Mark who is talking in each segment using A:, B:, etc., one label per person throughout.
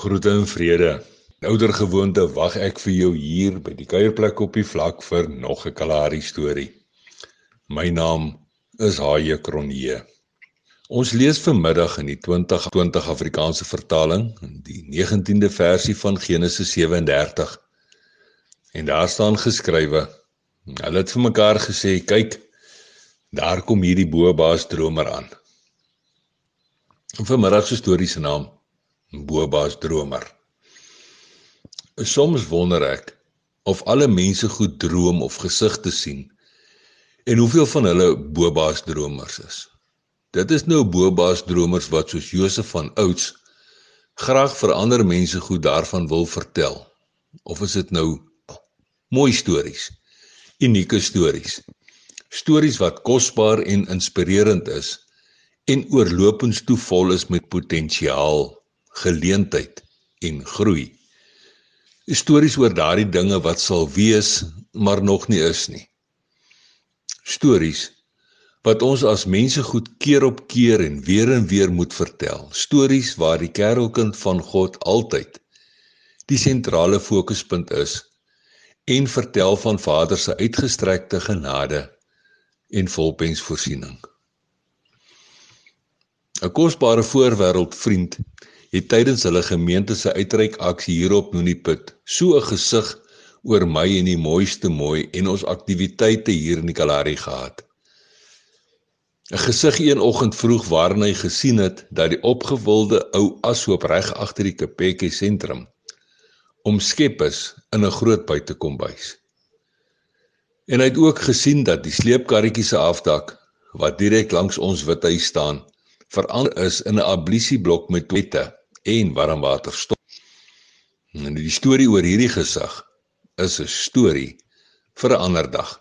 A: Groete en vrede. Ouder gewoonte wag ek vir jou hier by die kuierplek op die vlak vir nog 'n Kalahari storie. My naam is Haie Kronje. Ons lees vanmiddag in die 2020 Afrikaanse vertaling, die 19de versie van Genesis 37. En daar staan geskrywe: Hulle het vir mekaar gesê, "Kyk, daar kom hierdie boebaas dromer aan." En vanmiddag se storie se naam Boba's dromer. Soms wonder ek of alle mense goed droom of gesigte sien en hoeveel van hulle Boba's dromers is. Dit is nou Boba's dromers wat soos Josef van ouds graag vir ander mense goed daarvan wil vertel. Of is dit nou mooi stories, unieke stories. Stories wat kosbaar en inspirerend is en oorlopends toe vol is met potensiaal geleentheid en groei. Stories oor daardie dinge wat sal wees, maar nog nie is nie. Stories wat ons as mense goed keer op keer en weer en weer moet vertel. Stories waar die kerelkind van God altyd die sentrale fokuspunt is en vertel van Vader se uitgestrekte genade en volpensvoorsiening. 'n Kosbare voorwêreld vriend het tydens hulle gemeente se uitreik aksie hierop Nuniput so 'n gesig oor my en die mooiste mooi en ons aktiwiteite hier in die Kalahari gehad. 'n Gesig een oggend vroeg waarin hy gesien het dat die opgewilde ou ashoop reg agter die Kepeke sentrum omskep is in 'n groot buitekombuis. En hy het ook gesien dat die sleepkarretjie se afdak wat direk langs ons withuis staan verander is in 'n ablisieblok met toilette en warmwater stop. En die storie oor hierdie gesig is 'n storie vir 'n ander dag.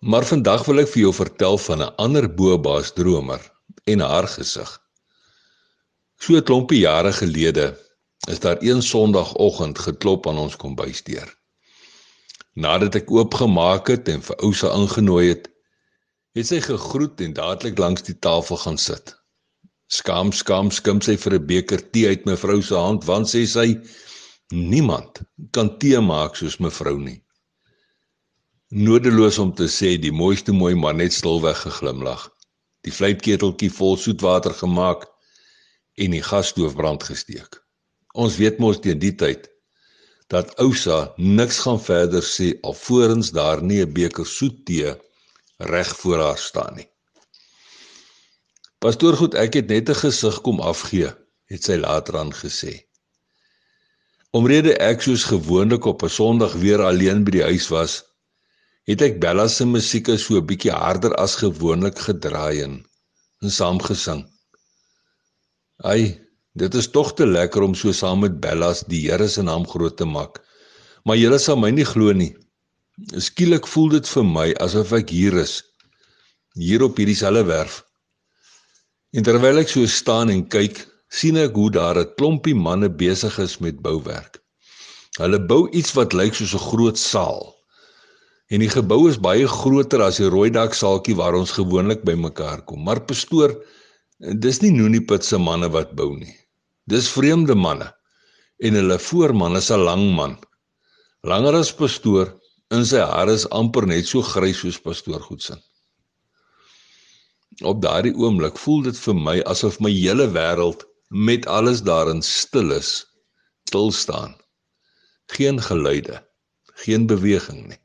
A: Maar vandag wil ek vir jou vertel van 'n ander bobaas dromer en haar gesig. So 'n klompie jare gelede is daar een Sondagoggend geklop aan ons kombuisdeur. Nadat ek oopgemaak het en vir Ousa ingenooi het, het sy gegroet en dadelik langs die tafel gaan sit. Skam skam skim sy vir 'n beker tee uit mevrou se hand want sê sy niemand kan tee maak soos mevrou nie. Nodeloos om te sê die mooiste mooi man net stilweg geglimlag. Die vleitketeltjie vol soetwater gemaak en die gasstoof brand gesteek. Ons weet mos teen die tyd dat Ousa niks gaan verder sê alvorens daar nie 'n beker soet tee reg voor haar staan nie. Pastoor goed, ek het net 'n gesig kom afgee, het sy later aan gesê. Omrede ek soos gewoonlik op 'n Sondag weer alleen by die huis was, het ek Bella se musiek so 'n bietjie harder as gewoonlik gedraai en, en saam gesing. Ai, dit is tog te lekker om so saam met Bella die Here se naam groot te maak. Maar julle sal my nie glo nie. Skielik voel dit vir my asof ek hier is, hier op hierdie selfe werf. En terwyl ek so staan en kyk, sien ek hoe daar 'n klompie manne besig is met bouwerk. Hulle bou iets wat lyk soos 'n groot saal. En die gebou is baie groter as die rooi dak saaltjie waar ons gewoonlik bymekaar kom. Maar pastoor, dis nie Nooniput se manne wat bou nie. Dis vreemde manne. En hulle voorman is 'n lang man. Langer as pastoor en sy hare is amper net so grys soos pastoor Goetsen. Op daardie oomblik voel dit vir my asof my hele wêreld met alles daarin stil is, stil staan. Geen geluide, geen beweging nie.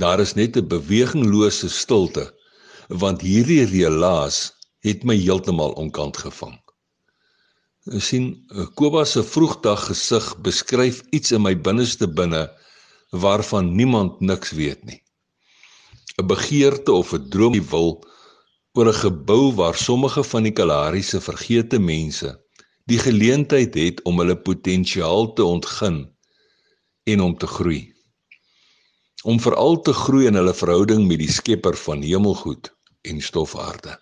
A: Daar is net 'n beweginglose stilte want hierdie relaas het my heeltemal onkant gevang. Ek sien Kobus se vroegdag gesig beskryf iets in my binneste binne waarvan niemand niks weet nie. 'n begeerte of 'n droom wil oor 'n gebou waar sommige van die Kalahari se vergete mense die geleentheid het om hulle potensiaal te ontgin en om te groei. Om veral te groei in hulle verhouding met die Skepper van hemelgoed en stofaarde.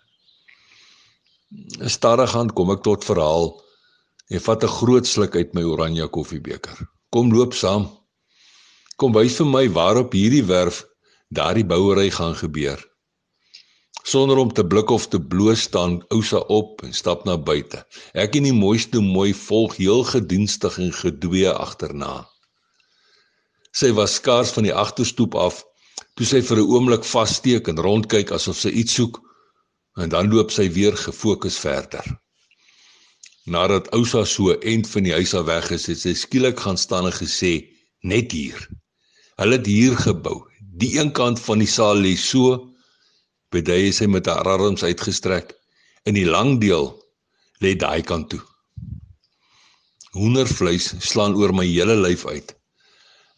A: Stadigant kom ek tot verhaal en vat 'n groot sluk uit my oranje koffiebeker. Kom loop saam. Kom wys vir my waarop hierdie werf daardie bouery gaan gebeur. Sonder om te blik of te bloos staan Ousa op en stap na buite. Ek en die mooiste mooi volg heel gedienstig en gedwee agterna. Sy was skaars van die agterstoep af toe sy vir 'n oomblik vassteek en rondkyk asof sy iets soek en dan loop sy weer gefokus verder. Nadat Ousa so end van die huis af weg is, het sy skielik gaan staan en gesê: "Net hier. Hulle het hier gebou. Die een kant van die saal lê so Bedye sy met haar arms uitgestrek. In die lang deel lê daai kant toe. Hoendervleis slaan oor my hele lyf uit.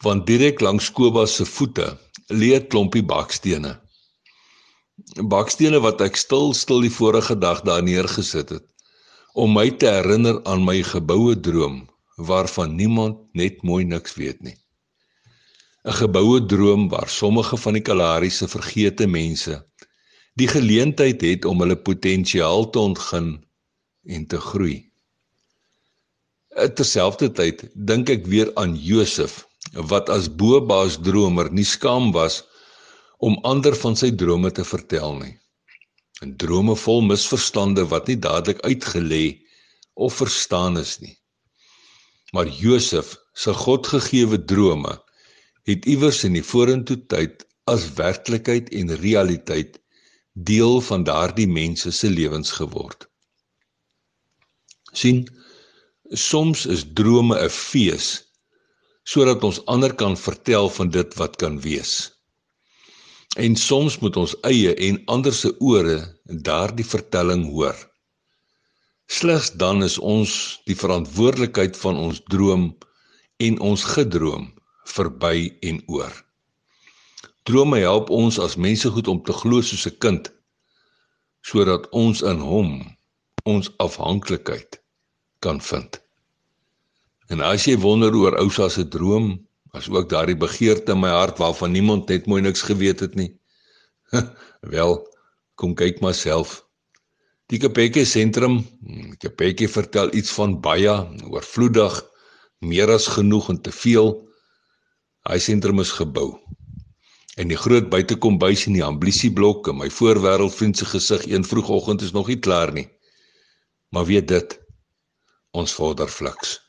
A: Want direk langs Kobus se voete lê 'n klompie bakstene. Bakstene wat ek stil stil die vorige dag daar neergesit het om my te herinner aan my geboue droom waarvan niemand net mooi niks weet nie. 'n Geboue droom waar sommige van die Kalahari se vergete mense die geleentheid het om hulle potensiaal te ontgin en te groei. Eh, terselfdertyd dink ek weer aan Josef wat as bobaas dromer nie skaam was om ander van sy drome te vertel nie. 'n Drome vol misverstande wat nie dadelik uitgelê of verstaan is nie. Maar Josef se Godgegewe drome het iewers in die vorentoe tyd as werklikheid en realiteit deel van daardie mense se lewens geword. sien soms is drome 'n fees sodat ons ander kan vertel van dit wat kan wees. En soms moet ons eie en ander se ore daardie vertelling hoor. Slegs dan is ons die verantwoordelikheid van ons droom en ons gedroom verby en oor. Drome help ons as mense goed om te glo soos 'n kind sodat ons in hom ons afhanklikheid kan vind. En as jy wonder oor Ousa se droom, as ook daardie begeerte in my hart waarvan niemand net mooi niks geweet het nie. Wel, kom kyk maar self. Die Kapekkie sentrum, Kapekkie vertel iets van baie oorvloedig, meer as genoeg en te veel. Hy sentrum is gebou En die groot buitekombuis in die amblisieblok en my voorwêreldvriend se gesig een vroegoggend is nog nie klaar nie. Maar weet dit, ons vorder fliks.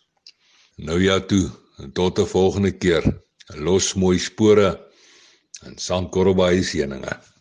A: Nou ja toe, tot 'n volgende keer. Los mooi spore en sandkorrelbaai seëninge.